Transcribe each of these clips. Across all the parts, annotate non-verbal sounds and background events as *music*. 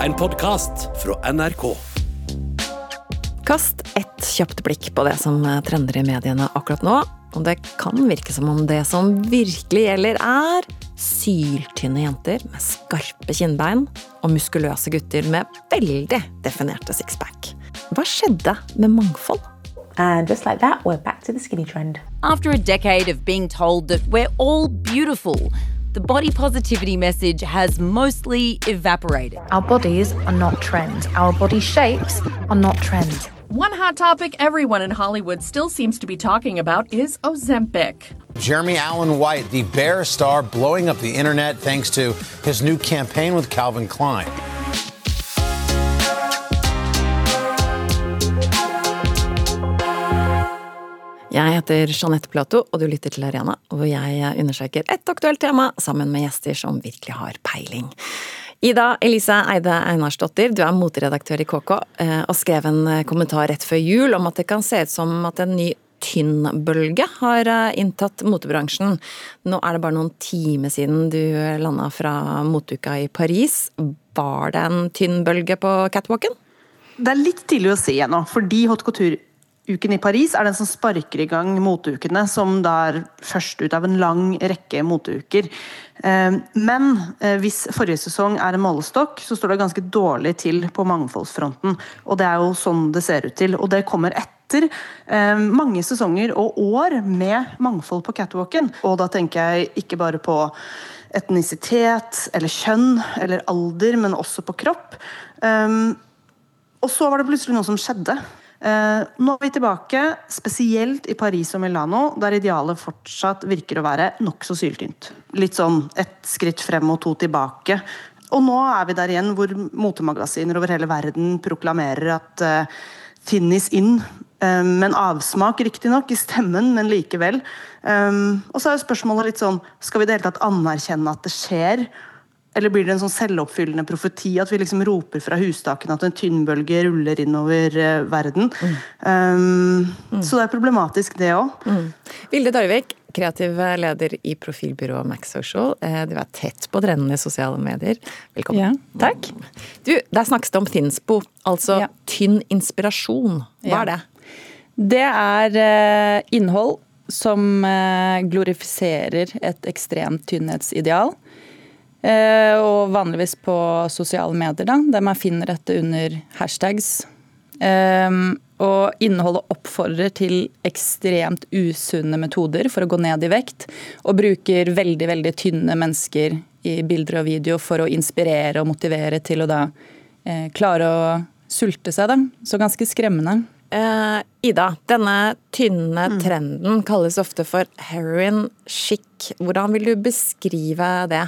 En podkast fra NRK. Kast et kjapt blikk på det som trender i mediene akkurat nå. Og det kan virke som om det som virkelig gjelder, er syltynne jenter med skarpe kinnbein og muskuløse gutter med veldig definerte sixpack. Hva skjedde med mangfold? And just like that, we're back to the skinny trend. After a decade of being told that we're all beautiful, the body positivity message has mostly evaporated. Our bodies are not trends. Our body shapes are not trends. One hot topic everyone in Hollywood still seems to be talking about is Ozempic. Jeremy Allen White, the bear star, blowing up the internet thanks to his new campaign with Calvin Klein. Jeg heter Jeanette Plato, og du lytter til Arena, hvor jeg undersøker et aktuelt tema sammen med gjester som virkelig har peiling. Ida Elise Eide Einarsdottir, du er moteredaktør i KK, eh, og skrev en kommentar rett før jul om at det kan se ut som at en ny tynnbølge har eh, inntatt motebransjen. Nå er det bare noen timer siden du landa fra moteuka i Paris. Var det en tynnbølge på catwalken? Det er litt tidlig å si ennå, fordi hot Couture Uken i Paris er den som sparker i gang moteukene, som da er først ut av en lang rekke moteuker. Men eh, hvis forrige sesong er en målestokk, så står det ganske dårlig til på mangfoldsfronten. Og det er jo sånn det ser ut til. Og det kommer etter mange sesonger og år med mangfold på catwalken. Og da tenker jeg ikke bare på etnisitet eller kjønn eller alder, men også på kropp. Og så var det plutselig noe som skjedde. Eh, nå er vi tilbake, spesielt i Paris og Milano, der idealet fortsatt virker å være nokså syltynt. Litt sånn ett skritt frem og to tilbake. Og nå er vi der igjen hvor motemagasiner over hele verden proklamerer at uh, thinnis in, uh, med en avsmak riktignok i stemmen, men likevel. Um, og så er jo spørsmålet litt sånn Skal vi i det hele tatt anerkjenne at det skjer? Eller blir det en sånn selvoppfyllende profeti at vi liksom roper fra hustakene at en tynnbølge ruller innover uh, verden? Mm. Um, mm. Så det er problematisk, det òg. Mm. Vilde Darvik, kreativ leder i profilbyrået Max Social. Eh, du er tett på drennende i sosiale medier. Velkommen. Ja, takk. Du, Der snakkes det om Finnspo, altså ja. tynn inspirasjon. Hva ja. er det? Det er uh, innhold som uh, glorifiserer et ekstremt tynnhetsideal. Eh, og vanligvis på sosiale medier, da, der man finner dette under hashtags. Eh, og innholdet oppfordrer til ekstremt usunne metoder for å gå ned i vekt. Og bruker veldig veldig tynne mennesker i bilder og video for å inspirere og motivere til å da eh, klare å sulte seg. Da. Så ganske skremmende. Eh, Ida, denne tynne mm. trenden kalles ofte for heroin chic. Hvordan vil du beskrive det?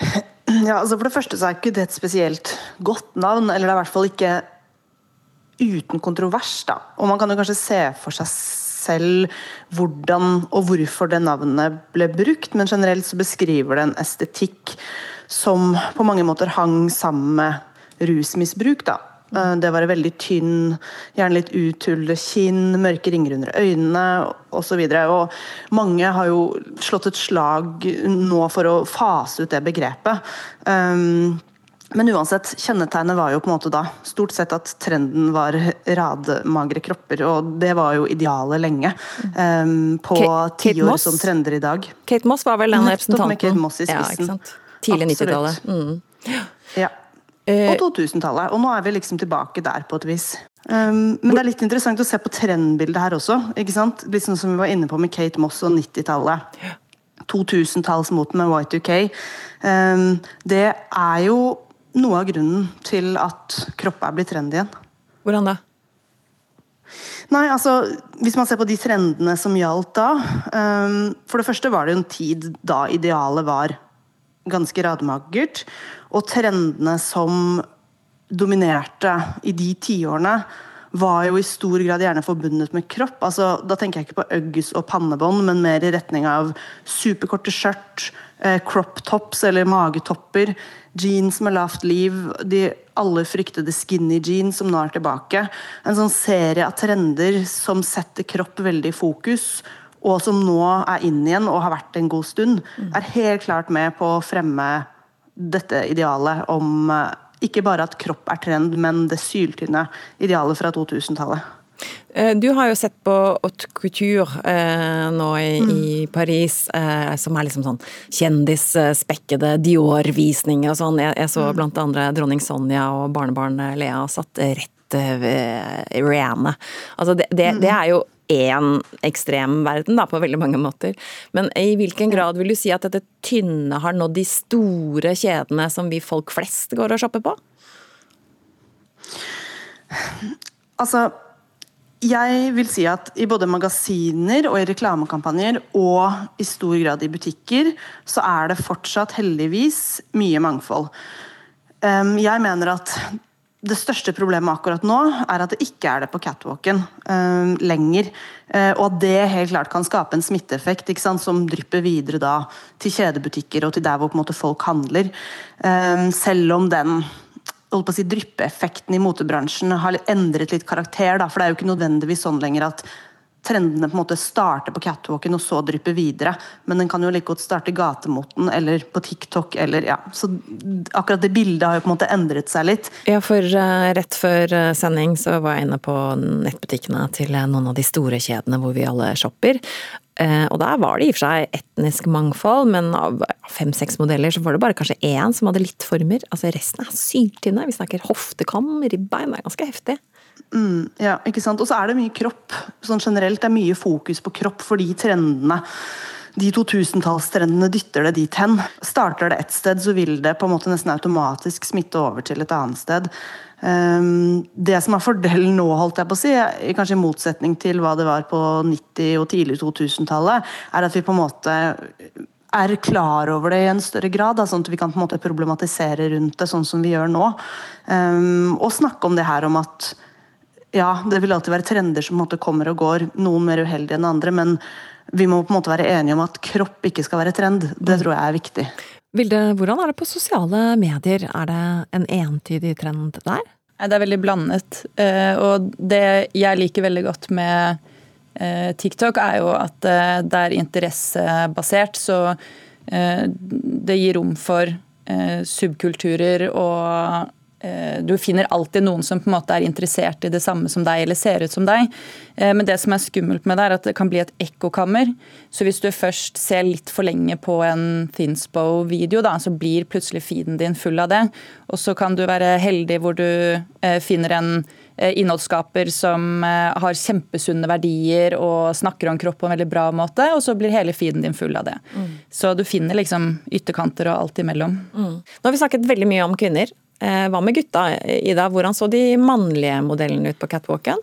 *clears throat* Ja, altså For det første så er ikke det et spesielt godt navn, eller det er i hvert fall ikke uten kontrovers. da. Og man kan jo kanskje se for seg selv hvordan og hvorfor det navnet ble brukt, men generelt så beskriver det en estetikk som på mange måter hang sammen med rusmisbruk. da. Eh, det var veldig tynn, gjerne litt uthullet kinn, mørke ringer under øynene osv. Mange har jo slått et slag nå for å fase ut det begrepet. Um, men uansett, kjennetegnet var jo på en måte da stort sett at trenden var radmagre kropper, og det var jo idealet lenge. Um, på tiår som trender i dag. Kate Moss var vel den representanten? Med Kate Moss i spissen. Ja, Tidlig 90-tallet. Mm. Ja. Eh, på 2000-tallet. Og nå er vi liksom tilbake der på et vis. Um, men det er litt interessant å se på trendbildet her også. ikke sant? Litt sånn som vi var inne på med Kate Moss og 90-tallet. 2000-tallsmoten med Y2K. Um, det er jo noe av grunnen til at kropp er blitt trendy igjen. Hvordan da? Nei, altså, Hvis man ser på de trendene som gjaldt da um, For det første var det jo en tid da idealet var ganske radmagert. Og trendene som dominerte i de tiårene, var jo i stor grad gjerne forbundet med kropp. Altså, da tenker jeg ikke på Uggs og pannebånd, men mer i retning av superkorte skjørt, eh, crop tops eller magetopper, jeans med lavt liv, de alle fryktede skinny jeans som nå er tilbake. En sånn serie av trender som setter kropp veldig i fokus, og som nå er inn igjen og har vært en god stund, er helt klart med på å fremme dette idealet om eh, ikke bare at kropp er trend, men det syltynne idealet fra 2000-tallet. Eh, du har jo sett på Haute Couture eh, nå i, Mm. i Paris, eh, som er liksom sånn kjendisspekkede Dior-visninger og sånn. Jeg, jeg Mm. så blant andre dronning Sonja og barnebarn Lea satt rett eh, ved Rihanna. Altså det, det, Mm. det er jo én ekstremverden da, på veldig mange måter. Men i hvilken grad vil du si at dette tynne har nådd de store kjedene som vi folk flest går og shopper på? Altså, jeg vil si at i både magasiner og i reklamekampanjer og i stor grad i butikker, så er det fortsatt heldigvis mye mangfold. Jeg mener at det største problemet akkurat nå er at det ikke er det på catwalken uh, lenger. Uh, og at det helt klart kan skape en smitteeffekt som drypper videre da til kjedebutikker og til der hvor måte folk handler. Uh, selv om den holdt si, dryppeeffekten i motebransjen har endret litt karakter. Da, for det er jo ikke nødvendigvis sånn lenger at trendene på en måte starter på catwalken og så drypper videre. Men den kan jo like godt starte i gatemoten eller på TikTok. Eller, ja. Så akkurat det bildet har jo på en måte endret seg litt. Ja, for uh, rett før eh, sending så var jeg inne på nettbutikkene til eh, noen av de store kjedene hvor vi alle shopper. Og der var det i og for seg etnisk mangfold, men av fem-seks modeller så var det bare kanskje én som hadde litt former. Altså resten er syltynne. Vi snakker hoftekam, ribbein, det er ganske heftig. Mm, ja, ikke sant? Og så er det mye kropp. Sånn generelt det er mye fokus på kropp fordi trendene de 2000-tallstrendene dytter det dit hen. Starter det ett sted, så vil det på en måte nesten automatisk smitte over til et annet sted. Um, det som er fordelen nå, holdt jeg på å si, kanskje i motsetning til hva det var på 90- og tidlig 2000-tallet, er at vi på en måte er klar over det i en større grad, da, sånn at vi kan på en måte problematisere rundt det, sånn som vi gjør nå. Um, og snakke om det her om at ja, det vil alltid være trender som på en måte kommer og går, noen mer uheldige enn andre, men vi må på en måte være enige om at kropp ikke skal være trend. Det tror jeg er viktig. Vilde, hvordan er det på sosiale medier? Er det en entydig trend der? Det er veldig blandet. Eh, Og det jeg liker veldig godt med eh, TikTok, er jo at eh, det er interessebasert. Så eh, det gir rom for subkulturer og du finner alltid noen som på en måte er interessert i det samme som deg, eller ser ut som deg. Eh, Men det som er skummelt med det, er at det kan bli et ekkokammer. Så hvis du først ser litt for lenge på en Thinspo-video, da, så blir plutselig feeden din full av det. Og så kan du være heldig hvor du eh, finner en eh, innholdsskaper som eh, har kjempesunne verdier og snakker om kropp på en veldig bra måte, og så blir hele feeden din full av det. Så du finner liksom ytterkanter og alt imellom. Nå har vi snakket veldig mye om kvinner. Eh, Hva med gutta, Ida? Hvordan så de mannlige modellene ut på catwalken?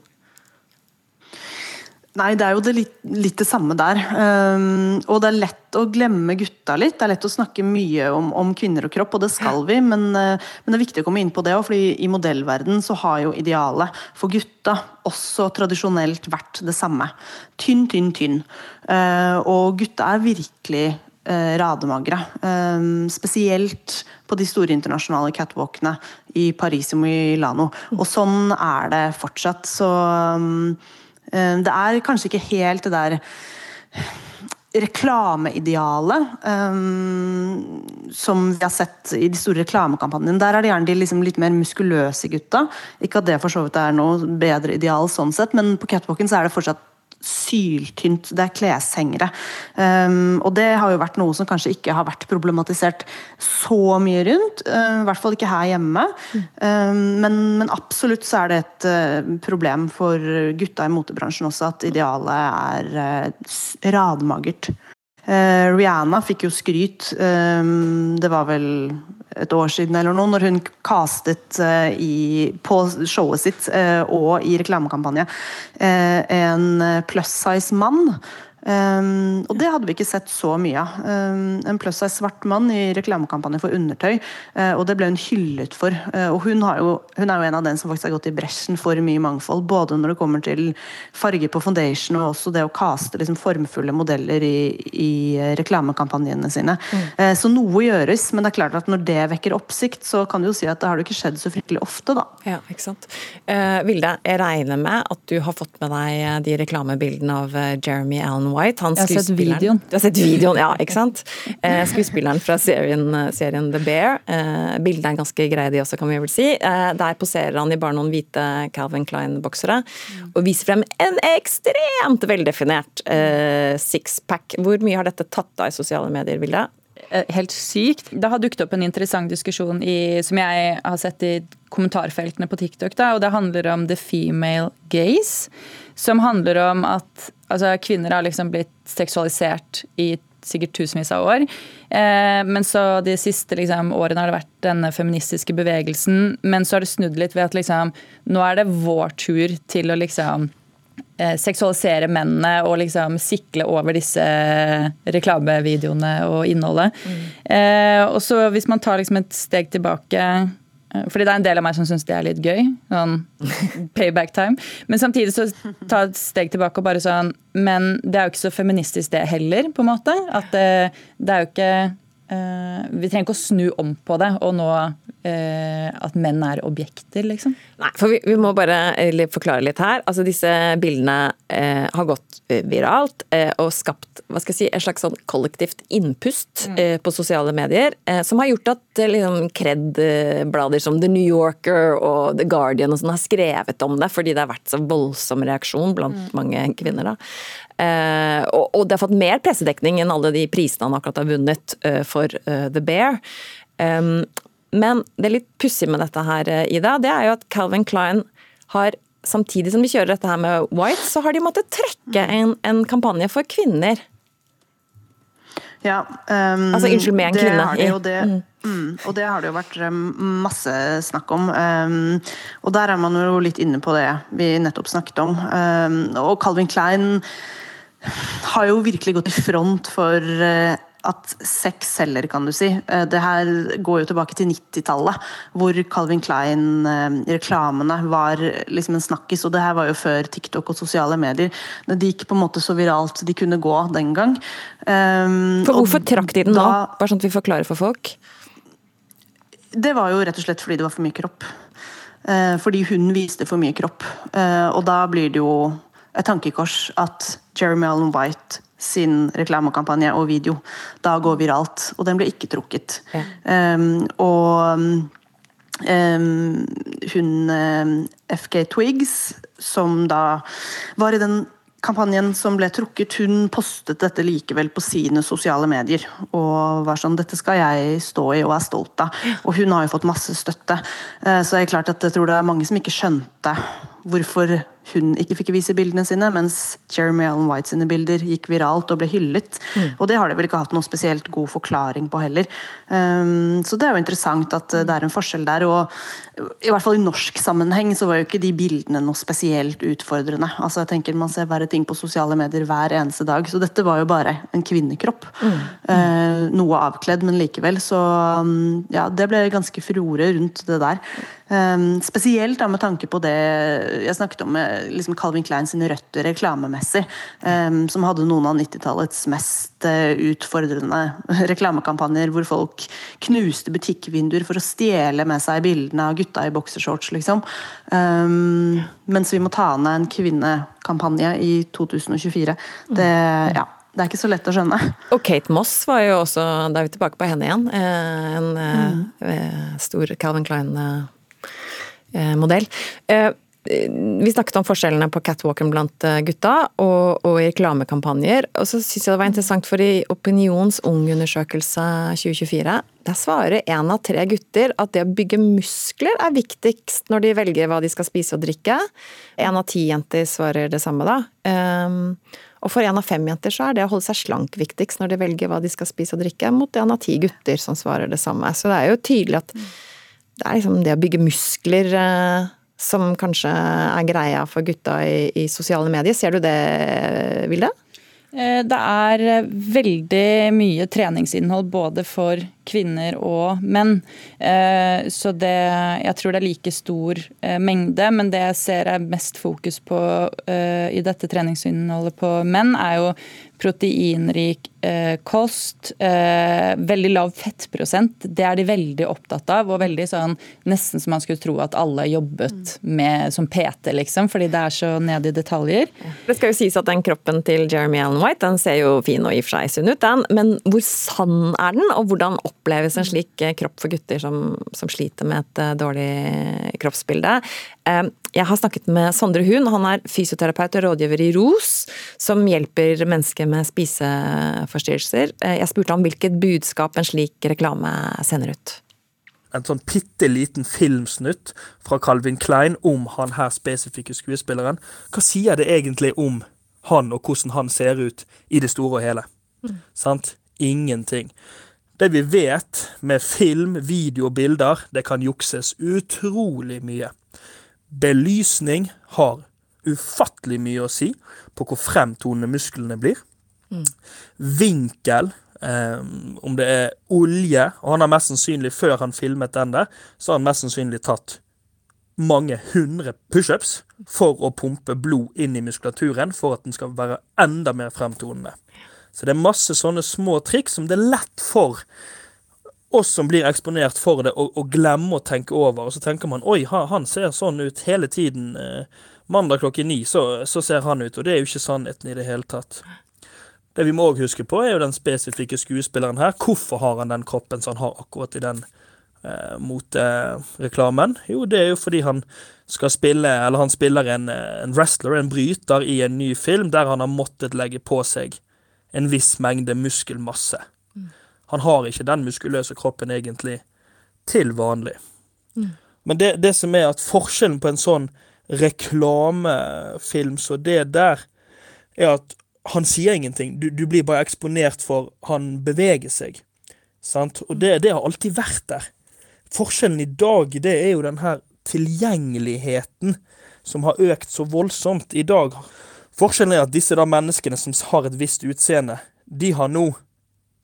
Nei, det er jo det litt, litt det samme der. Um, og det er lett å glemme gutta litt. Det er lett å snakke mye om, om kvinner og kropp, og det skal vi, men, uh, men det er viktig å komme inn på det òg, fordi i modellverden så har jo idealet for gutta også tradisjonelt vært det samme. Tynn, tynn, tynn. Og gutta er virkelig rademagre. Um, spesielt på de store internasjonale catwalkene i Paris og Milano. Og sånn er det fortsatt. Så Eh, Det er kanskje ikke helt det der reklameidealet um, som vi har sett i de store reklamekampanjene. Der er det gjerne de liksom litt mer muskuløse gutta. Ikke at det for så vidt er noe bedre ideal sånn sett, men på catwalken så er det fortsatt syltynt. Det er kleshengere. Um, og det har jo vært noe som kanskje ikke har vært problematisert så mye rundt. Uh, I hvert fall ikke her hjemme. Um, men, men, absolutt så er det et uh, problem for gutta i motebransjen også, at idealet er uh, radmagert. Rihanna fikk jo skryt, um, det var vel et år siden eller noe, når hun castet uh, i, på showet sitt uh, og i reklamekampanje en plus size mann. Um, og det hadde vi ikke sett så mye av. Um, en plus size svart mann i reklamekampanje for undertøy, uh, og det ble hun hyllet for. Uh, og hun, jo, hun, er jo en av den som faktisk har gått i bresjen for mye mangfold, både når det kommer til farge på foundation og også det å kaste liksom, formfulle modeller i, i reklamekampanjene sine. Mm. Uh, så noe gjøres, men det er klart at når det vekker oppsikt, så kan du jo si at det har det ikke skjedd så fryktelig ofte, da. Ja, ikke sant. Vilde, jeg regner med at du har fått med deg de reklamebildene av Jeremy Allen White. Han Jeg har sett videoen. Du har sett videoen, ja, ikke sant? Eh, skuespilleren fra serien, serien The Bear. Eh, bildene er ganske greie, de også, kan vi vel si. Eh, der poserer han i bare noen hvite Calvin Klein-boksere og viser frem en ekstremt veldefinert eh, sixpack. Hvor mye har dette tatt av i sosiale medier, Vilde? Eh, helt sykt. Det har dukket opp en interessant diskusjon i, som jeg har sett i kommentarfeltene på TikTok. Da, og Det handler om the female gaze. Som handler om at altså, kvinner har liksom blitt seksualisert i sikkert tusenvis av år. Eh, men så de siste liksom, årene har det vært denne feministiske bevegelsen. Men så har det snudd litt ved at liksom, nå er det vår tur til å liksom eh, seksualisere mennene og liksom sikle over disse reklamevideoene og innholdet. Eh, og så hvis man tar liksom et steg tilbake eh, fordi det er en del av meg som syns det er litt gøy. Sånn *laughs* payback time. Men samtidig så ta et steg tilbake og bare sånn Men det er jo ikke så feministisk det heller, på en måte. At det, det er jo ikke eh, Vi trenger ikke å snu om på det og nå eh, at menn er objekter, liksom. Nei, for vi, vi må bare eh, forklare litt her. Altså Disse bildene eh, har gått eh, viralt eh, og skapt hva skal jeg si, et slags sånn kollektivt innpust eh, på sosiale medier. Eh, som har gjort at eh, liksom, Kred-blader som The New Yorker og The Guardian og sånn har skrevet om det, fordi det har vært så voldsom reaksjon blant mange kvinner. da. Eh, og, det har fått mer pressedekning enn alle de prisene han akkurat har vunnet eh, for eh, The Bear. Men det litt pussige med dette her, Ida, det er jo at Calvin Klein har Samtidig som de kjører dette her med White, så har de måttet trekke en, en kampanje for kvinner. Ja, um, Altså, unnskyld, med en kvinne det, jo det, mm, og det har det jo vært masse snakk om. Um, og der er man jo litt inne på det vi nettopp snakket om. Um, og Calvin Klein har jo virkelig gått i front for uh, at sex selger, kan du si. Eh, Det her går jo tilbake til 90-tallet, hvor Calvin Klein-reklamene var liksom en snakkis. Og det her var jo før TikTok og sosiale medier. Det gikk på en måte så viralt de kunne gå den gang. For hvorfor trakk de den nå? da- Bare sånn at vi forklarer for folk. det var jo rett og slett fordi det var for mye kropp. Eh, fordi hun viste for mye kropp. Eh, og da blir det jo et tankekors at Jeremy Allen White sin reklamekampanje og video da går viralt. Og den ble ikke trukket. Um, og um, hun um, FK Twigs, som da var i den kampanjen som ble trukket, hun postet dette likevel på sine sosiale medier. Og var sånn 'Dette skal jeg stå i og er stolt av'. Og hun har jo fått masse støtte. Eh, Så det er klart at jeg tror det er mange som ikke skjønte hvorfor hun ikke fikk vise bildene sine, mens Jeremy Allen White sine bilder gikk viralt og ble hyllet. Og det har de vel ikke hatt noe spesielt god forklaring på heller. Um, så det er jo interessant at eh, det er en forskjell der. Og i hvert fall i norsk sammenheng så var jo ikke de bildene noe spesielt utfordrende. Altså jeg tenker Man ser verre ting på sosiale medier hver eneste dag, så dette var jo bare en kvinnekropp. Eh, noe avkledd, men likevel. Så um, ja, det ble ganske furore rundt det der. Um, spesielt da med tanke på det jeg snakket om med liksom Calvin Klein sine røtter reklamemessig, um, som hadde noen av 90-tallets mest eh, utfordrende reklamekampanjer hvor folk knuste butikkvinduer for å stjele med seg bildene av gutta i boksershorts, liksom. Um, mens vi må ta ned en kvinnekampanje i 2024. Det, ja, det er ikke så lett å skjønne. Og Kate Moss var jo også Da er vi tilbake på henne igjen. eh, En eh, eh, stor Calvin Klein-modell. Vi snakket om forskjellene på catwalken blant eh, gutta og, og i reklamekampanjer. Og så syns jeg det var interessant, for i Opinions ungundersøkelse 2024, der svarer én av tre gutter at det å bygge muskler er viktigst når de velger hva de skal spise og drikke. Én av ti jenter svarer det samme, da. Um, og for én av fem jenter så er det å holde seg slank viktigst når de velger hva de skal spise og drikke, mot én av ti gutter som svarer det samme. Så det er jo tydelig at det er liksom det å bygge muskler eh, som kanskje er greia for gutta i, i sosiale medier. Ser du det, Vilde? Eh, Det er eh, veldig mye treningsinnhold både for kvinner og menn. Eh, så det Jeg tror det er like stor mengde, men det jeg ser er mest fokus på i dette treningsinnholdet på menn, er jo proteinrik eh, kost, eh, veldig lav fettprosent. Det er de veldig opptatt av. og veldig sånn, Nesten som man skulle tro at alle jobbet med, som PT, liksom, fordi det er så ned i detaljer. Det skal jo sies at den kroppen til Jeremy Allen White den ser jo fin og i og for seg sunn ut, den. Men hvor sann er den, og hvordan oppleves en slik eh, kropp for gutter som, som sliter med et dårlig kroppsbilde? Eh, Jeg har snakket med Sondre Hund, han er fysioterapeut og rådgiver i ROS, som hjelper mennesker med spiseforstyrrelser. Eh, Jeg spurte ham hvilket budskap en slik reklame sender ut. en sånn bitte liten filmsnutt fra Calvin Klein om han her spesifikke skuespilleren. Hva sier det egentlig om han og hvordan han ser ut i det store og hele? Sant? Ingenting. Det vi vet med film, video og bilder, det kan jukses utrolig mye. Belysning har ufattelig mye å si på hvor fremtonende musklene blir. Vinkel, eh, om det er olje, og han har mest sannsynlig, før han filmet den der, så har han mest sannsynlig tatt mange hundre pushups for å pumpe blod inn i muskulaturen for at den skal være enda mer fremtonende. Så det er masse sånne små triks som det er lett for oss som blir eksponert for det, og, og glemmer å tenke over. Og så tenker man oi, han ser sånn ut hele tiden. Eh, mandag klokken ni, så, så ser han ut. Og det er jo ikke sannheten i det hele tatt. Det vi må òg huske på, er jo den spesifikke skuespilleren her. Hvorfor har han den kroppen som han har akkurat i den eh, motereklamen? Jo, det er jo fordi han skal spille, eller han spiller en, eh, en wrestler, en bryter, i en ny film der han har måttet legge på seg en viss mengde muskelmasse. Han har ikke den muskuløse kroppen egentlig til vanlig. Men det, det som er at forskjellen på en sånn reklamefilm så det der, er at han sier ingenting. Du, du blir bare eksponert for han beveger seg. Sant? Og det, det har alltid vært der. Forskjellen i dag, det er jo den her tilgjengeligheten som har økt så voldsomt i dag. Forskjellen er at disse da menneskene som har et visst utseende, de har nå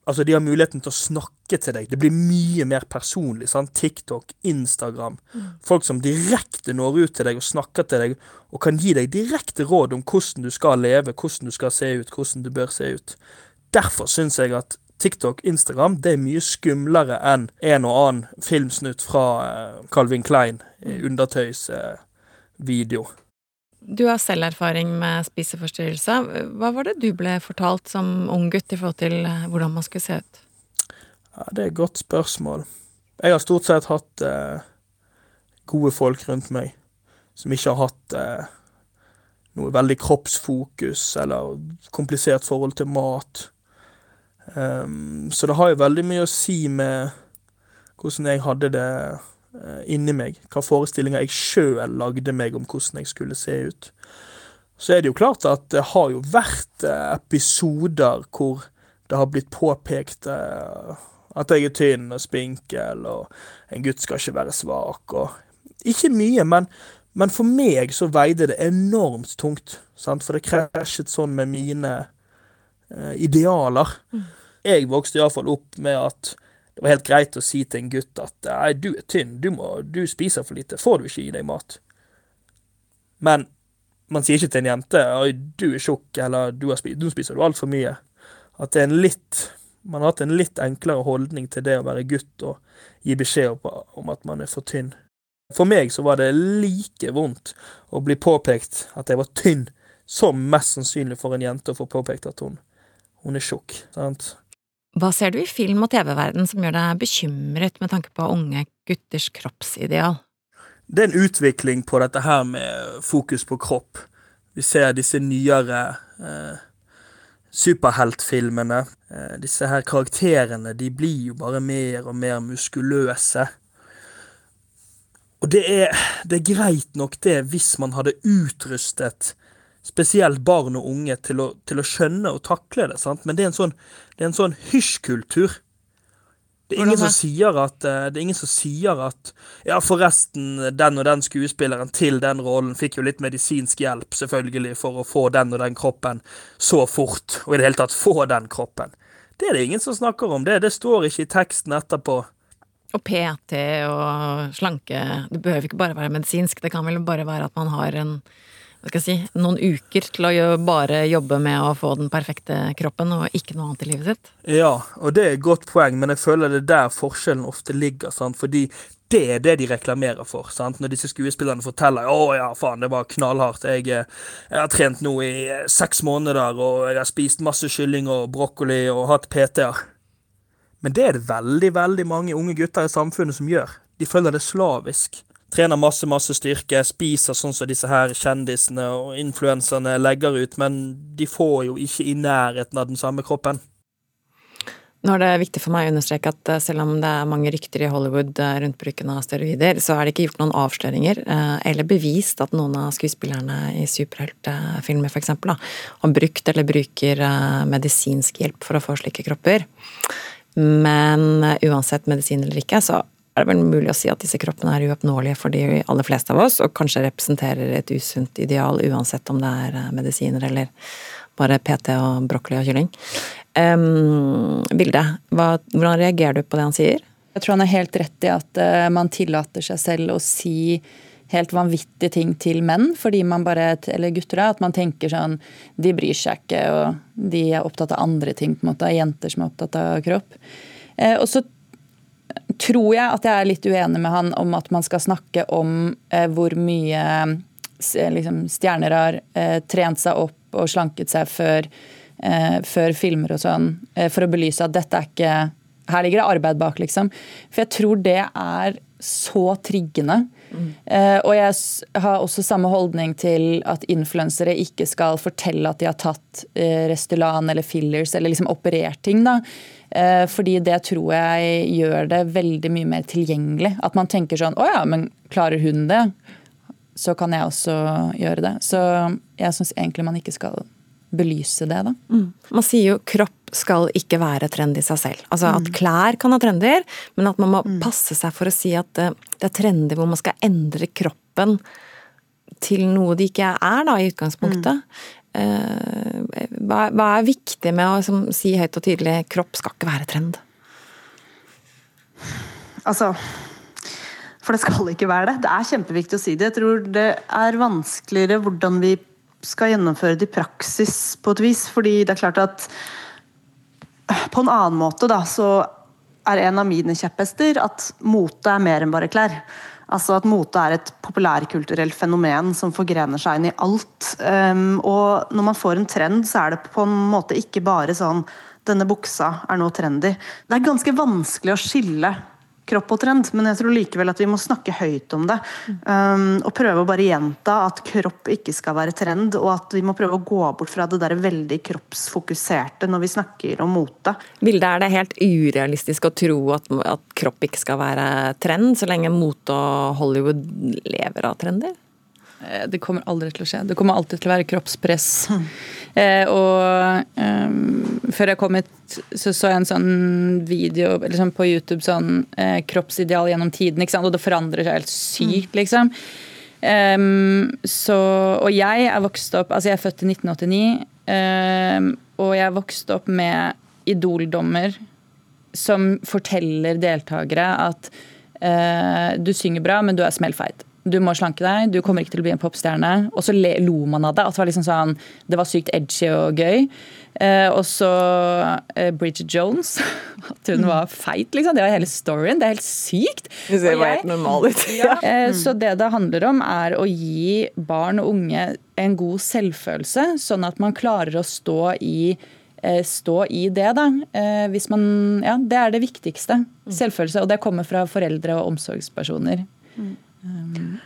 Altså, de har muligheten til å snakke til deg. Det blir mye mer personlig. sant? TikTok, Instagram. Folk som direkte når ut til deg og snakker til deg, og kan gi deg direkte råd om hvordan du skal leve, hvordan du skal se ut, hvordan du bør se ut. Derfor syns jeg at TikTok, Instagram, det er mye skumlere enn en og annen filmsnutt fra eh, Calvin Klein, eh, undertøysvideo. Du har selv erfaring med spiseforstyrrelse. Hva var det du ble fortalt som ung gutt i forhold til eh, hvordan man skulle se ut? Ja, det er et godt spørsmål. Jeg har stort sett hatt eh, gode folk rundt meg som ikke har hatt eh, noe veldig kroppsfokus eller komplisert forhold til mat. Um, så det har jo veldig mye å si med hvordan jeg hadde det inni meg. Hva forestillinger jeg sjøl lagde meg om hvordan jeg skulle se ut. Så er det jo klart at det har jo vært eh, episoder hvor det har blitt påpekt eh, at jeg er tynn og spinkel, og en gutt skal ikke være svak, og Ikke mye, men, men for meg så veide det enormt tungt, sant? for det krasjet sånn med mine eh, idealer. Jeg vokste iallfall opp med at det var helt greit å si til en gutt at nei, du er tynn, du, må, du spiser for lite, får du ikke i deg mat? Men man sier ikke til en jente oi, du er tjukk, eller du, har spist, du spiser du altfor mye. At det er en litt Man har hatt en litt enklere holdning til det å være gutt og gi beskjed om, at man er for tynn. For meg så var det like vondt å bli påpekt at jeg var tynn, som mest sannsynlig for en jente å få påpekt at hun, hun er tjukk. Hva ser du i film- og TV-verden som gjør deg bekymret med tanke på unge gutters kroppsideal? det er en utvikling på dette her med fokus på kropp. Vi ser disse nyere eh, superheltfilmene. Eh, disse her karakterene de blir jo bare mer og mer muskuløse. Og det er, det er greit nok det hvis man hadde utrustet spesielt barn og unge til å, til å skjønne og takle det, sant? men det er en sånn, det er en sånn hysjkultur. Det er, ingen som sier at, eh, det er ingen som sier at Ja, forresten, den og den skuespilleren til den rollen fikk jo litt medisinsk hjelp, selvfølgelig, for å få den og den kroppen så fort, og i det hele tatt få den kroppen. Det er det ingen som snakker om. Det, det står ikke i teksten etterpå. Og PT og slanke Det behøver ikke bare være medisinsk, det kan vel bare være at man har en hva skal jeg si, noen uker til å bare jobbe med å få den perfekte kroppen, og ikke noe annet i livet sitt. Ja, og det er et godt poeng, men jeg føler det er der forskjellen ofte ligger. Sant? Fordi det er det de reklamerer for. Sant? Når disse skuespillerne forteller 'Å ja, faen, det var knallhardt. Jeg, eh, jeg har trent nå i eh, seks måneder, og jeg har spist masse kylling og brokkoli og hatt PT-er'. Men det er det veldig, veldig mange unge gutter i samfunnet som gjør. De følger det slavisk trener masse, masse styrke, spiser sånn som disse her kjendisene og influenserne legger ut, men de får jo ikke i nærheten av den samme kroppen. Nå er det viktig for meg å understreke at eh, selv om det er mange rykter i Hollywood eh, rundt bruken av steroider, så er det ikke gjort noen avsløringer eh, eller bevist at noen av skuespillerne i superheltfilmer f.eks. har brukt eller bruker medisinsk hjelp for å få slike kropper. Men uansett medisin eller ikke, så er det vel mulig å si at disse kroppene er uoppnåelige for de aller fleste av oss, og kanskje representerer et usunt ideal uansett om det er eh, medisiner eller bare PT og brokkoli og kylling. Um, Vilde, hvordan reagerer du på det han sier? Jeg tror han er helt rett i at uh, man tillater seg selv å si helt vanvittige ting til menn, fordi man bare, eller gutter, da, at man tenker sånn De bryr seg ikke, og de er opptatt av andre ting, på en måte, jenter som er opptatt av kropp. Eh, og så tror jeg at jeg er litt uenig med han om at man skal snakke om eh, hvor mye eh, liksom, stjerner har eh, trent seg opp og slanket seg før, eh, før filmer og sånn, eh, for å belyse at dette er ikke Her ligger det arbeid bak, liksom. For jeg tror det er så triggende. Mm. Eh, og jeg har også samme holdning til at influensere ikke skal fortelle at de har tatt Restylan eller fillers eller liksom operert ting. da. Eh, fordi det tror jeg gjør det veldig mye mer tilgjengelig. At man tenker sånn Å ja, men klarer hun det, så kan jeg også gjøre det. Så jeg syns egentlig man ikke skal belyse det, da. Mm. Man sier jo kropp skal ikke være trend i seg selv. Altså at mm. klær kan ha trender, men at man må mm. passe seg for å si at eh, det er trender hvor man skal endre kroppen til noe de ikke er, da, i utgangspunktet. Mm. Eh, hva, hva, er viktig med å som, si høyt og tydelig kropp skal ikke være trend? Altså For det skal ikke være det. Det er kjempeviktig å si det. Jeg tror det er vanskeligere hvordan vi skal gjennomføre det i praksis på et vis. Fordi det er klart at på en annen måte da, så er en av mine kjepphester at mote er mer enn bare klær. Altså at mote er et populærkulturelt fenomen som forgrener seg inn i alt. Um, og når man får en trend, så er det på en måte ikke bare sånn denne buksa er nå trendy. Det er ganske vanskelig å skille kropp og trend, men jeg tror likevel at vi må snakke høyt om det. Um, og prøve å bare gjenta at kropp ikke skal være trend, og at vi må prøve å gå bort fra det der veldig kroppsfokuserte når vi snakker om mote. Bildet er det helt urealistisk å tro at, at kropp ikke skal være trend, så lenge mote og Hollywood lever av trender? Eh, det kommer aldri til å skje. Det kommer alltid til å være kroppspress. Eh, og um, før jeg kom hit, så så jeg en sånn video liksom på YouTube sånn eh, kroppsideal gjennom tiden, og det forandrer seg helt sykt, mm. liksom. Um, så, og jeg er vokst opp Altså, jeg er født i 1989, um, og jeg er vokst opp med idoldommer som forteller deltakere at uh, du synger bra, men du er smellfeit du må slanke deg, du kommer ikke til å bli en popstjerne. Og så lo man av det. At det var liksom sånn, det var sykt edgy og gøy. Eh, og så eh, Bridget Jones. *laughs* At hun var feit, liksom. Det var hele storyen. Det er helt sykt. Du ser bare helt normal ut. *laughs* ja, eh, så det det handler om, er å gi barn og unge en god selvfølelse, sånn at man klarer å stå i eh, stå i det, da. Eh, hvis man, ja, det er det viktigste. Mm. Selvfølelse. Og det kommer fra foreldre og omsorgspersoner. Mm. Um,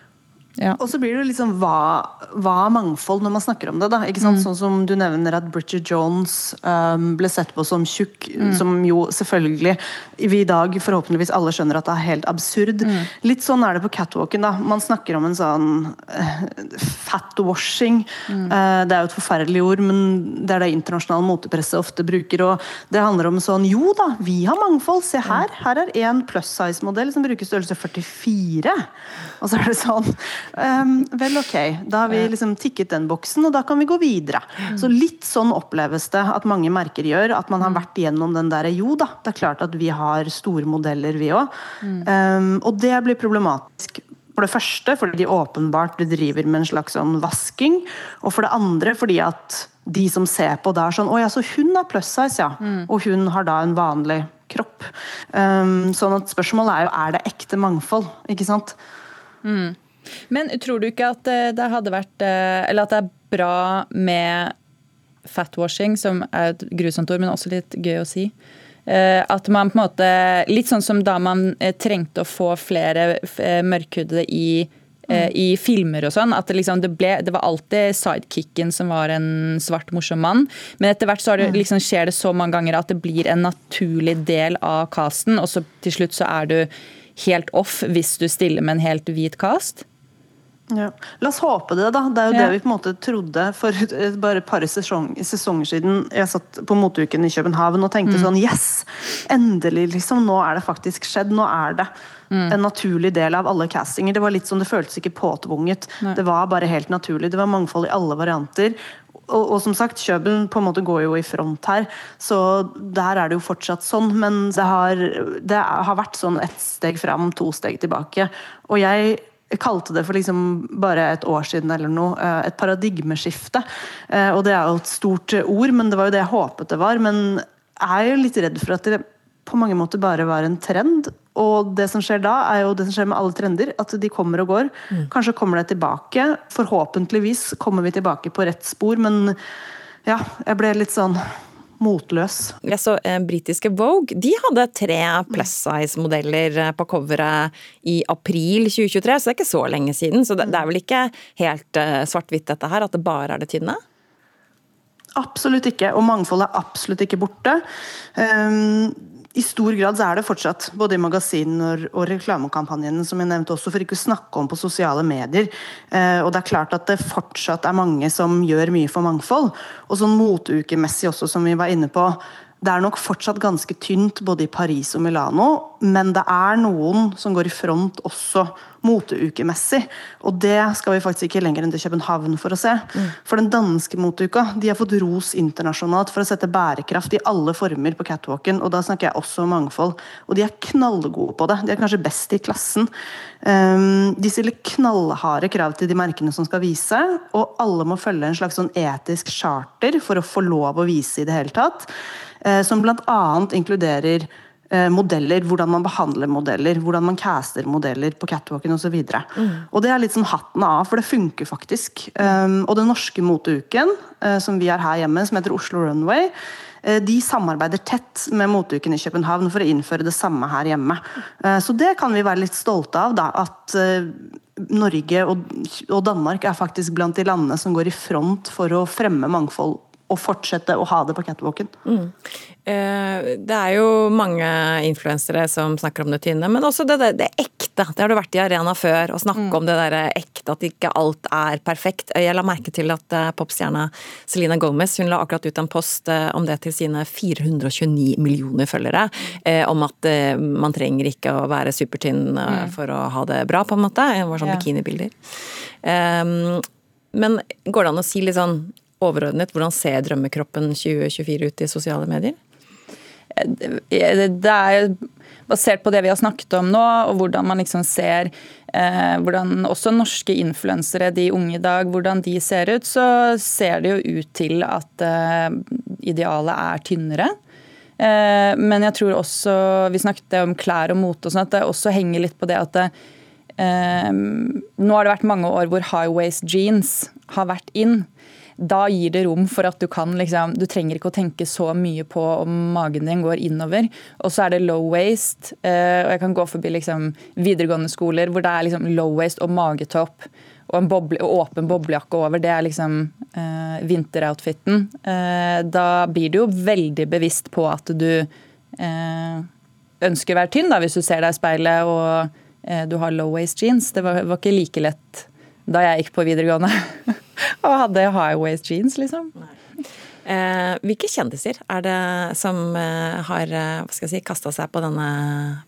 ja. Og så blir det liksom hva, hva er mangfold når man snakker om det. da, ikke sant? Mm. Sånn som du nevner at Bridget Jones um, ble sett på som tjukk, mm. som jo selvfølgelig vi i dag forhåpentligvis alle skjønner at det er helt absurd. Mm. Litt sånn er det på catwalken. da, Man snakker om en sånn uh, fatwashing. Uh, det er jo et forferdelig ord, men det er det internasjonale motepresset ofte bruker. og Det handler om sånn Jo da, vi har mangfold. Se her. Her er en plus size-modell som bruker størrelse 44. Og så er det sånn Um, vel, ok. Da har vi liksom tikket den boksen, og da kan vi gå videre. Så litt sånn oppleves det at mange merker gjør. At man har vært igjennom den derre Jo da, det er klart at vi har store modeller, vi òg. Um, og det blir problematisk. For det første fordi de åpenbart driver med en slags sånn vasking. Og for det andre fordi at de som ser på da er sånn Å ja, så hun har plus size, ja. Og hun har da en vanlig kropp. Um, sånn at spørsmålet er jo er det ekte mangfold, ikke sant? Mm. Men tror du ikke at eh, det hadde vært eh, Eller at det er bra med fatwashing, som er et grusomt ord, men også litt gøy å si. Eh, at man på en måte Litt sånn som da man trengte å få flere mørkhudede i mm. i filmer og sånn. At det, liksom, det, ble, det, var alltid sidekicken som var en svart, morsom mann. Men etter hvert så det, mm. liksom, skjer det så mange ganger at det blir en naturlig del av casten, og så til slutt så er du helt off hvis du stiller med en helt hvit cast. Ja. La oss håpe det, da. Det er jo ja. det vi på en måte trodde for bare et par sesong, sesonger siden. Jeg satt på moteuken i København og tenkte mm. sånn Yes! Endelig, liksom. Nå er det faktisk skjedd. Nå er det mm. en naturlig del av alle castinger. Det var litt sånn, det føltes ikke påtvunget. Nei. Det var bare helt naturlig. Det var mangfold i alle varianter. Og, og, som sagt, Kjøbelen på en måte går jo i front her, så der er det jo fortsatt sånn. Men det har, det har vært sånn ett steg fram, to steg tilbake. Og jeg kalte det for liksom bare et år siden eller noe, eh, et paradigmeskifte. Eh, og det er jo et stort ord, men det var jo det jeg håpet det var. Men jeg er jo litt redd for at det på mange måter bare var en trend. Og det som skjer da, er jo det som skjer med alle trender, at de kommer og går. Mm. Kanskje kommer det tilbake. Forhåpentligvis kommer vi tilbake på rett spor, men ja, jeg ble litt sånn motløs. Jeg så eh, Britiske Vogue de hadde tre plus size-modeller eh, på coveret i april 2023, så det er ikke så lenge siden. Så det, det er vel ikke helt eh, svart-hvitt dette her, at det bare er det tynne? Absolutt ikke, og mangfoldet er absolutt ikke borte. Um, i stor grad så er det fortsatt, både i magasinene og reklamekampanjene, som jeg nevnte også, for ikke å snakke om på sosiale medier. Eh, og det er klart at det fortsatt er mange som gjør mye for mangfold. Og sånn motukemessig også, som vi var inne på. Det er nok fortsatt ganske tynt både i Paris og Milano, men det er noen som går i front også moteukemessig. Og det skal vi faktisk ikke lenger enn til København for å se. Mm. For den danske moteuka de har fått ros internasjonalt for å sette bærekraft i alle former på catwalken, og da snakker jeg også om mangfold. Og de er knallgode på det. De er kanskje best i klassen. Um, de stiller knallharde krav til de merkene som skal vise, og alle må følge en slags sånn etisk charter for å få lov å vise i det hele tatt. Eh, som bl.a. inkluderer eh, modeller, hvordan man behandler modeller, hvordan man caster modeller på catwalken osv. Mm. Og det er litt sånn hatten av, for det funker faktisk. Um, og den norske moteuken, uh, som vi har her hjemme, som heter Oslo Runway, de samarbeider tett med moteuken i København for å innføre det samme her hjemme. Så det kan vi være litt stolte av, da, at Norge og Danmark er faktisk blant de landene som går i front for å fremme mangfold å fortsette å ha det på catwalken. Mm. Eh, det er jo mange influensere som snakker om det tynne, men også det, det, det ekte. Det har du vært i arena før, å snakke mm. om det der ekte, at ikke alt er perfekt. Jeg la merke til at eh, popstjerna Selena Gomez hun la akkurat ut en post eh, om det til sine 429 millioner følgere, om at man trenger ikke å være supertynn mm. for å ha det bra, på en måte. Det var sånn ja. bikinibilder. Um, men går det an å si litt sånn overordnet, hvordan ser drømmekroppen 2024 ut i sosiale medier? Det er basert på det vi har snakket om nå, og hvordan man liksom ser eh, hvordan også norske influensere, de unge i dag, hvordan de ser ut, så ser det jo ut til at eh, idealet er tynnere. Eh, men jeg tror også Vi snakket om klær og mote og sånn, at det også henger litt på det at det, eh, Nå har det vært mange år hvor high waist jeans har vært inn da gir det rom for at du kan liksom Du trenger ikke å tenke så mye på om magen din går innover. Og så er det low waste. Eh, og jeg kan gå forbi liksom videregående skoler hvor det er liksom low waste og magetopp og en boble, åpen boblejakke over. Det er liksom eh, vinteroutfiten. Eh, da blir du jo veldig bevisst på at du eh, ønsker å være tynn, da, hvis du ser deg i speilet og eh, du har low waste jeans. Det var, var ikke like lett da jeg gikk på videregående. *laughs* og hadde high waist jeans, liksom. Eh, hvilke kjendiser er det som eh, har eh, hva skal jeg si, kasta seg på denne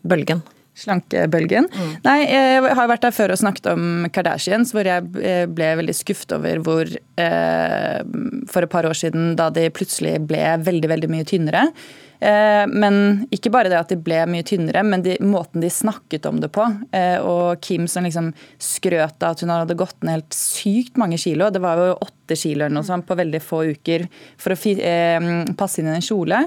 bølgen? Slankebølgen. Mm. Nei, jeg har vært der før og snakket om Kardashians, hvor jeg eh, ble veldig skuffet over hvor eh, For et par år siden, da de plutselig ble veldig, veldig mye tynnere. Eh, men ikke bare det at de ble mye tynnere, men de, måten de snakket om det på. Eh, og Kim som liksom skrøt av at hun hadde gått ned helt sykt mange kilo. Det var jo åtte kilo eller noe sånt på veldig få uker for å eh, passe inn i en kjole.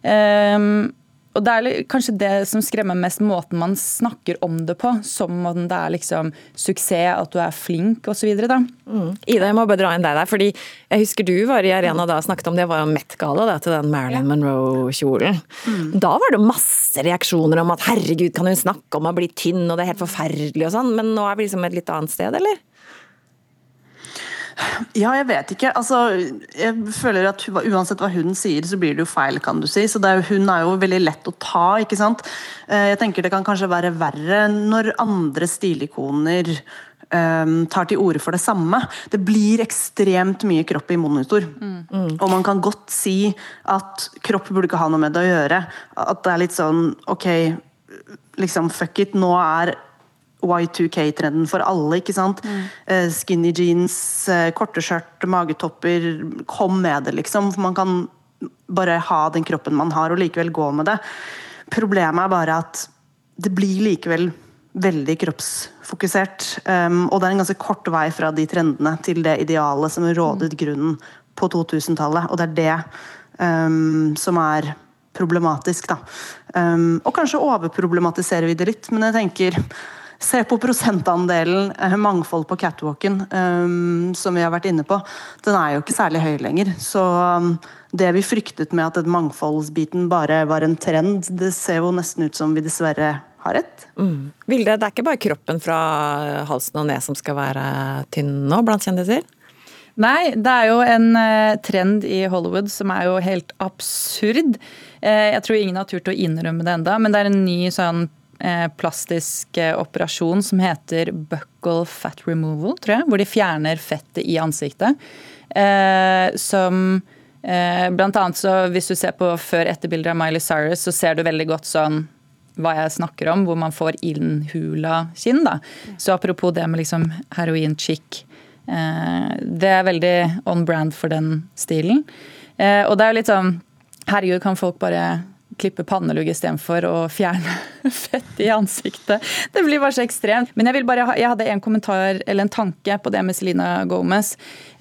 Um, og det er kanskje det som skremmer mest, måten man snakker om det på. Som om det er liksom suksess, at du er flink osv. Mm. Ida, jeg må bare dra inn deg der. fordi jeg husker du var i arena da og snakket om det var jo Met-gala til den Marilyn Monroe-kjolen. Mm. Da var det masse reaksjoner om at herregud, kan hun snakke om å bli tynn, og det er helt forferdelig og sånn. Men nå er vi liksom et litt annet sted, eller? Ja, jeg vet ikke. Altså, jeg føler at Uansett hva hun sier, så blir det jo feil, kan du si. Så er Hun er jo veldig lett å ta, ikke sant. Eh, jeg tenker det kan kanskje være verre når andre stilikoner um, tar til orde for det samme. Det blir ekstremt mye kropp i monitor. Mm. Mm. Og man kan godt si at kropp burde ikke ha noe med det å gjøre. At det er litt sånn ok, liksom fuck it, nå er Y2K-trenden for alle. ikke sant? Mm. Uh, skinny jeans, uh, korte skjørt, magetopper. Kom med det, liksom. For man kan bare ha den kroppen man har, og likevel gå med det. Problemet er bare at det blir likevel veldig kroppsfokusert. Um, og det er en ganske kort vei fra de trendene til det idealet som rådet mm. grunnen på 2000-tallet. Og det er det um, som er problematisk, da. Um, og kanskje overproblematiserer vi det litt, men jeg tenker Se på prosentandelen eh, mangfold på catwalken, um, som vi har vært inne på. Den er jo ikke særlig høy lenger. Så um, det vi fryktet med at den mangfoldsbiten bare var en trend, det ser jo nesten ut som vi dessverre har rett. Mm. Vilde, det er ikke bare kroppen fra halsen og ned som skal være tynn nå blant kjendiser? Nei, det er jo en uh, trend i Hollywood som er jo helt absurd. Uh, jeg tror ingen har turt å innrømme det enda, men det er en ny sånn Eh, plastisk eh, operasjon som heter buckle fat removal, tror jeg. Hvor de fjerner fettet i ansiktet. Eh, som Blant annet så hvis du ser på før-etterbilder av Miley Cyrus, så ser du veldig godt sånn hva jeg snakker om, hvor man får innhula kinn. da. Så apropos det med liksom heroin-chic. Det er veldig on brand for den stilen. Og det er litt sånn Herregud, kan folk bare klippe pannelugg istedenfor å fjerne *laughs* fett i ansiktet. Det blir bare så ekstremt. Men jeg, vil bare ha, jeg hadde en kommentar eller en tanke på det med Selena Gomez,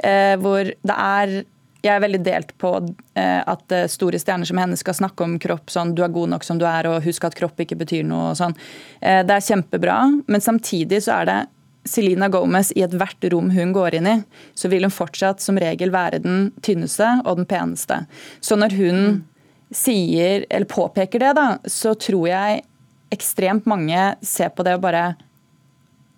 eh, hvor det er jeg er veldig delt på eh, at eh, store stjerner som henne skal snakke om kropp sånn du er god nok som du er, og husk at kropp ikke betyr noe og sånn. Eh, det er kjempebra, men samtidig så er det Selena Gomez i ethvert rom hun går inn i, så vil hun fortsatt som regel være den tynneste og den peneste. Så når hun sier, eller påpeker det, da, så tror jeg ekstremt mange ser på det og bare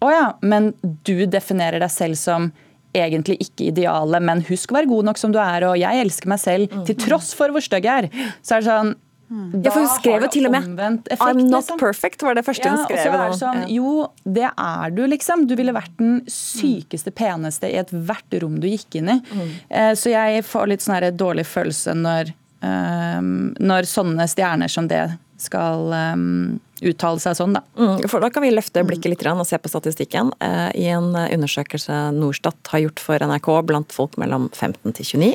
Å ja, men du definerer deg selv som egentlig ikke idealet, men husk å være god nok som du er, og jeg elsker meg selv til tross for hvor stygg jeg er. Så er det sånn da ja, for hun skrev jo til og med effekt, 'I'm not liksom. perfect', var det første ja, hun skrev. Og så er det sånn, jo, det er du, liksom. Du ville vært den sykeste, peneste i ethvert rom du gikk inn i. Mm. Eh, så jeg får litt sånn dårlig følelse når når sånne stjerner som det skal um, uttale seg sånn, da. Mm, for da kan vi løfte blikket litt og se på statistikken. Uh, I en undersøkelse Norstat har gjort for NRK blant folk mellom 15 til 29,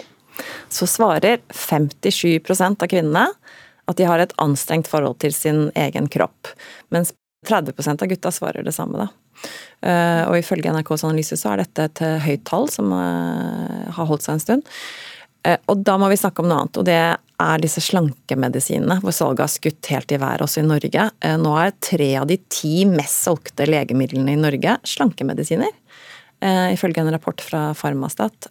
så svarer 57% av kvinnene at de har et anstrengt forhold til sin egen kropp. Mens 30% av gutta svarer det samme, da. Eh, og ifølge NRKs analyse så er dette et høyt tall som eh, har holdt seg en stund. Eh, og da må vi snakke om noe annet, og det er disse slankemedisinene, hvor salget har skutt helt i været også i Norge. Eh, nå er tre av de ti mest solgte legemidlene i Norge slankemedisiner. Uh, ifølge en rapport fra Farmastat.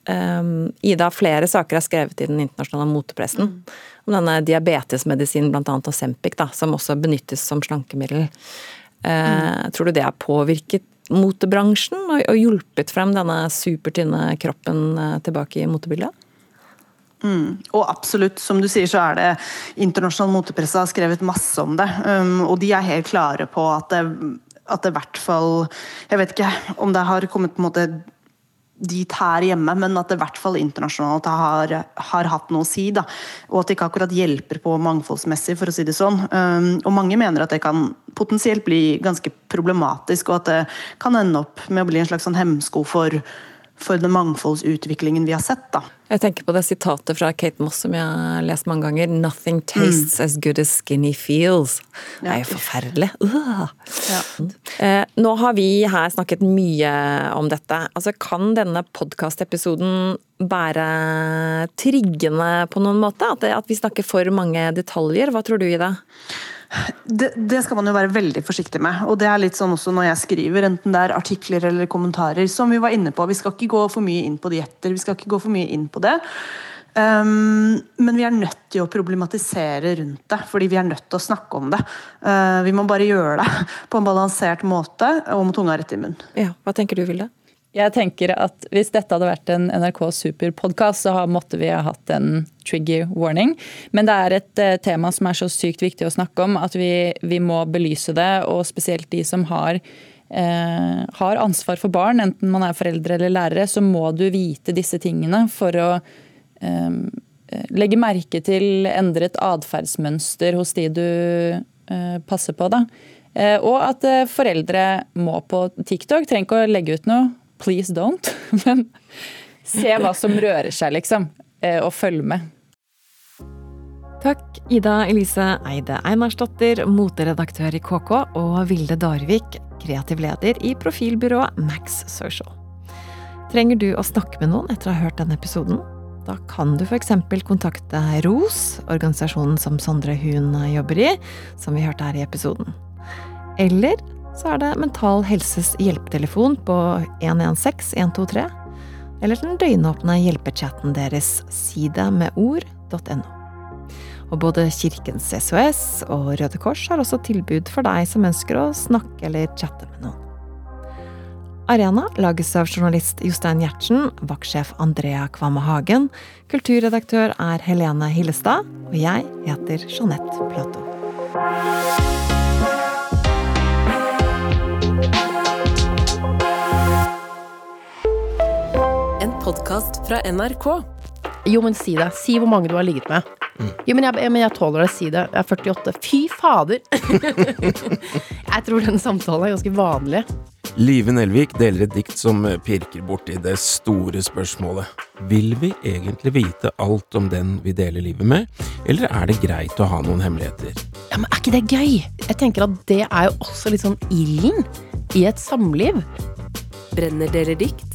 Ida, flere saker er skrevet i den internasjonale motepressen om denne diabetesmedisinen, bl.a. Osempic, da, som også benyttes som slankemiddel. Tror du det har påvirket motebransjen og, og hjulpet frem denne supertynne kroppen tilbake i motebildet? Mm. Og absolutt, som du sier, så er det internasjonal motepresse har skrevet masse om det. Um, og de er helt klare på at det, at det i hvert fall Jeg vet ikke om det har kommet på en måte dit her hjemme, men at det i hvert fall internasjonalt har, har hatt noe å si. Da. Og at det ikke akkurat hjelper på mangfoldsmessig, for å si det sånn. Um, og mange mener at det kan potensielt bli ganske problematisk, og at det kan ende opp med å bli en slags sånn hemsko for for den mangfoldsutviklingen vi har sett. da. Jeg tenker på det sitatet fra Kate Moss som jeg har lest mange ganger. 'Nothing tastes mm. as good as skinny feels'. Det er jo forferdelig. Uh. Ja. Eh, nå har vi her snakket mye om dette. Altså, Kan denne podkastepisoden være triggende på noen måte? At, det, at vi snakker for mange detaljer? Hva tror du i det? Det, skal man jo være veldig forsiktig med. Og det er litt sånn også når jeg skriver, enten det er artikler eller kommentarer. Som vi var inne på, vi skal ikke gå for mye inn på dietter, vi skal ikke gå for mye inn på det. Um, men vi er nødt til å problematisere rundt det, fordi vi er nødt til å snakke om det. Uh, vi må bare gjøre det *laughs* på en balansert måte og med tunga rett i munnen. Ja, hva tenker du, Vilde? Jeg tenker at Hvis dette hadde vært en NRK Super-podkast, så måtte vi ha hatt en trigger warning. Men det er et uh, tema som er så sykt viktig å snakke om at vi, vi må belyse det. Og spesielt de som har, eh, har, ansvar for barn, enten man er foreldre eller lærere, så må du vite disse tingene for å eh, legge merke til endret atferdsmønster hos de du passer på. da. Og at foreldre må på TikTok. Trenger ikke å legge ut noe please don't. *laughs* Men se hva som rører seg, liksom. Eh, og følg med. Takk, Ida Elise Eide Einarsdottir, moteredaktør i KK, og Vilde Darvik, kreativ leder i profilbyrået Max Social. Trenger du å snakke med noen etter å ha hørt denne episoden? Da kan du f.eks. kontakte ROS, organisasjonen som Sondre Hun jobber i, som vi hørte her i episoden. Eller så er det Mental Helses hjelpetelefon på 116 123, eller den døgnåpne hjelpechatten deres sidemedord.no. Og både Kirkens SOS og Røde Kors har også tilbud for deg som ønsker å snakke eller chatte med noen. Arena lages av journalist Jostein Gjertsen, vaktsjef Andrea Kvamme Hagen, kulturredaktør er Helene Hillestad, og jeg heter Jeanette Platou. Podkast fra NRK. Jo, men si det. Si hvor mange du har ligget med. Mm. Jo, men jeg, men jeg, tåler det. Si det. Jeg er 48. Fy fader! *laughs* jeg tror den samtalen er ganske vanlig. Live Nelvik deler et dikt som pirker borti det store spørsmålet. Vil vi egentlig vite alt om den vi deler livet med, eller er det greit å ha noen hemmeligheter? Ja, men Er ikke det gøy? Jeg tenker at det er jo også litt sånn ilden i et samliv. Brenner deler dikt?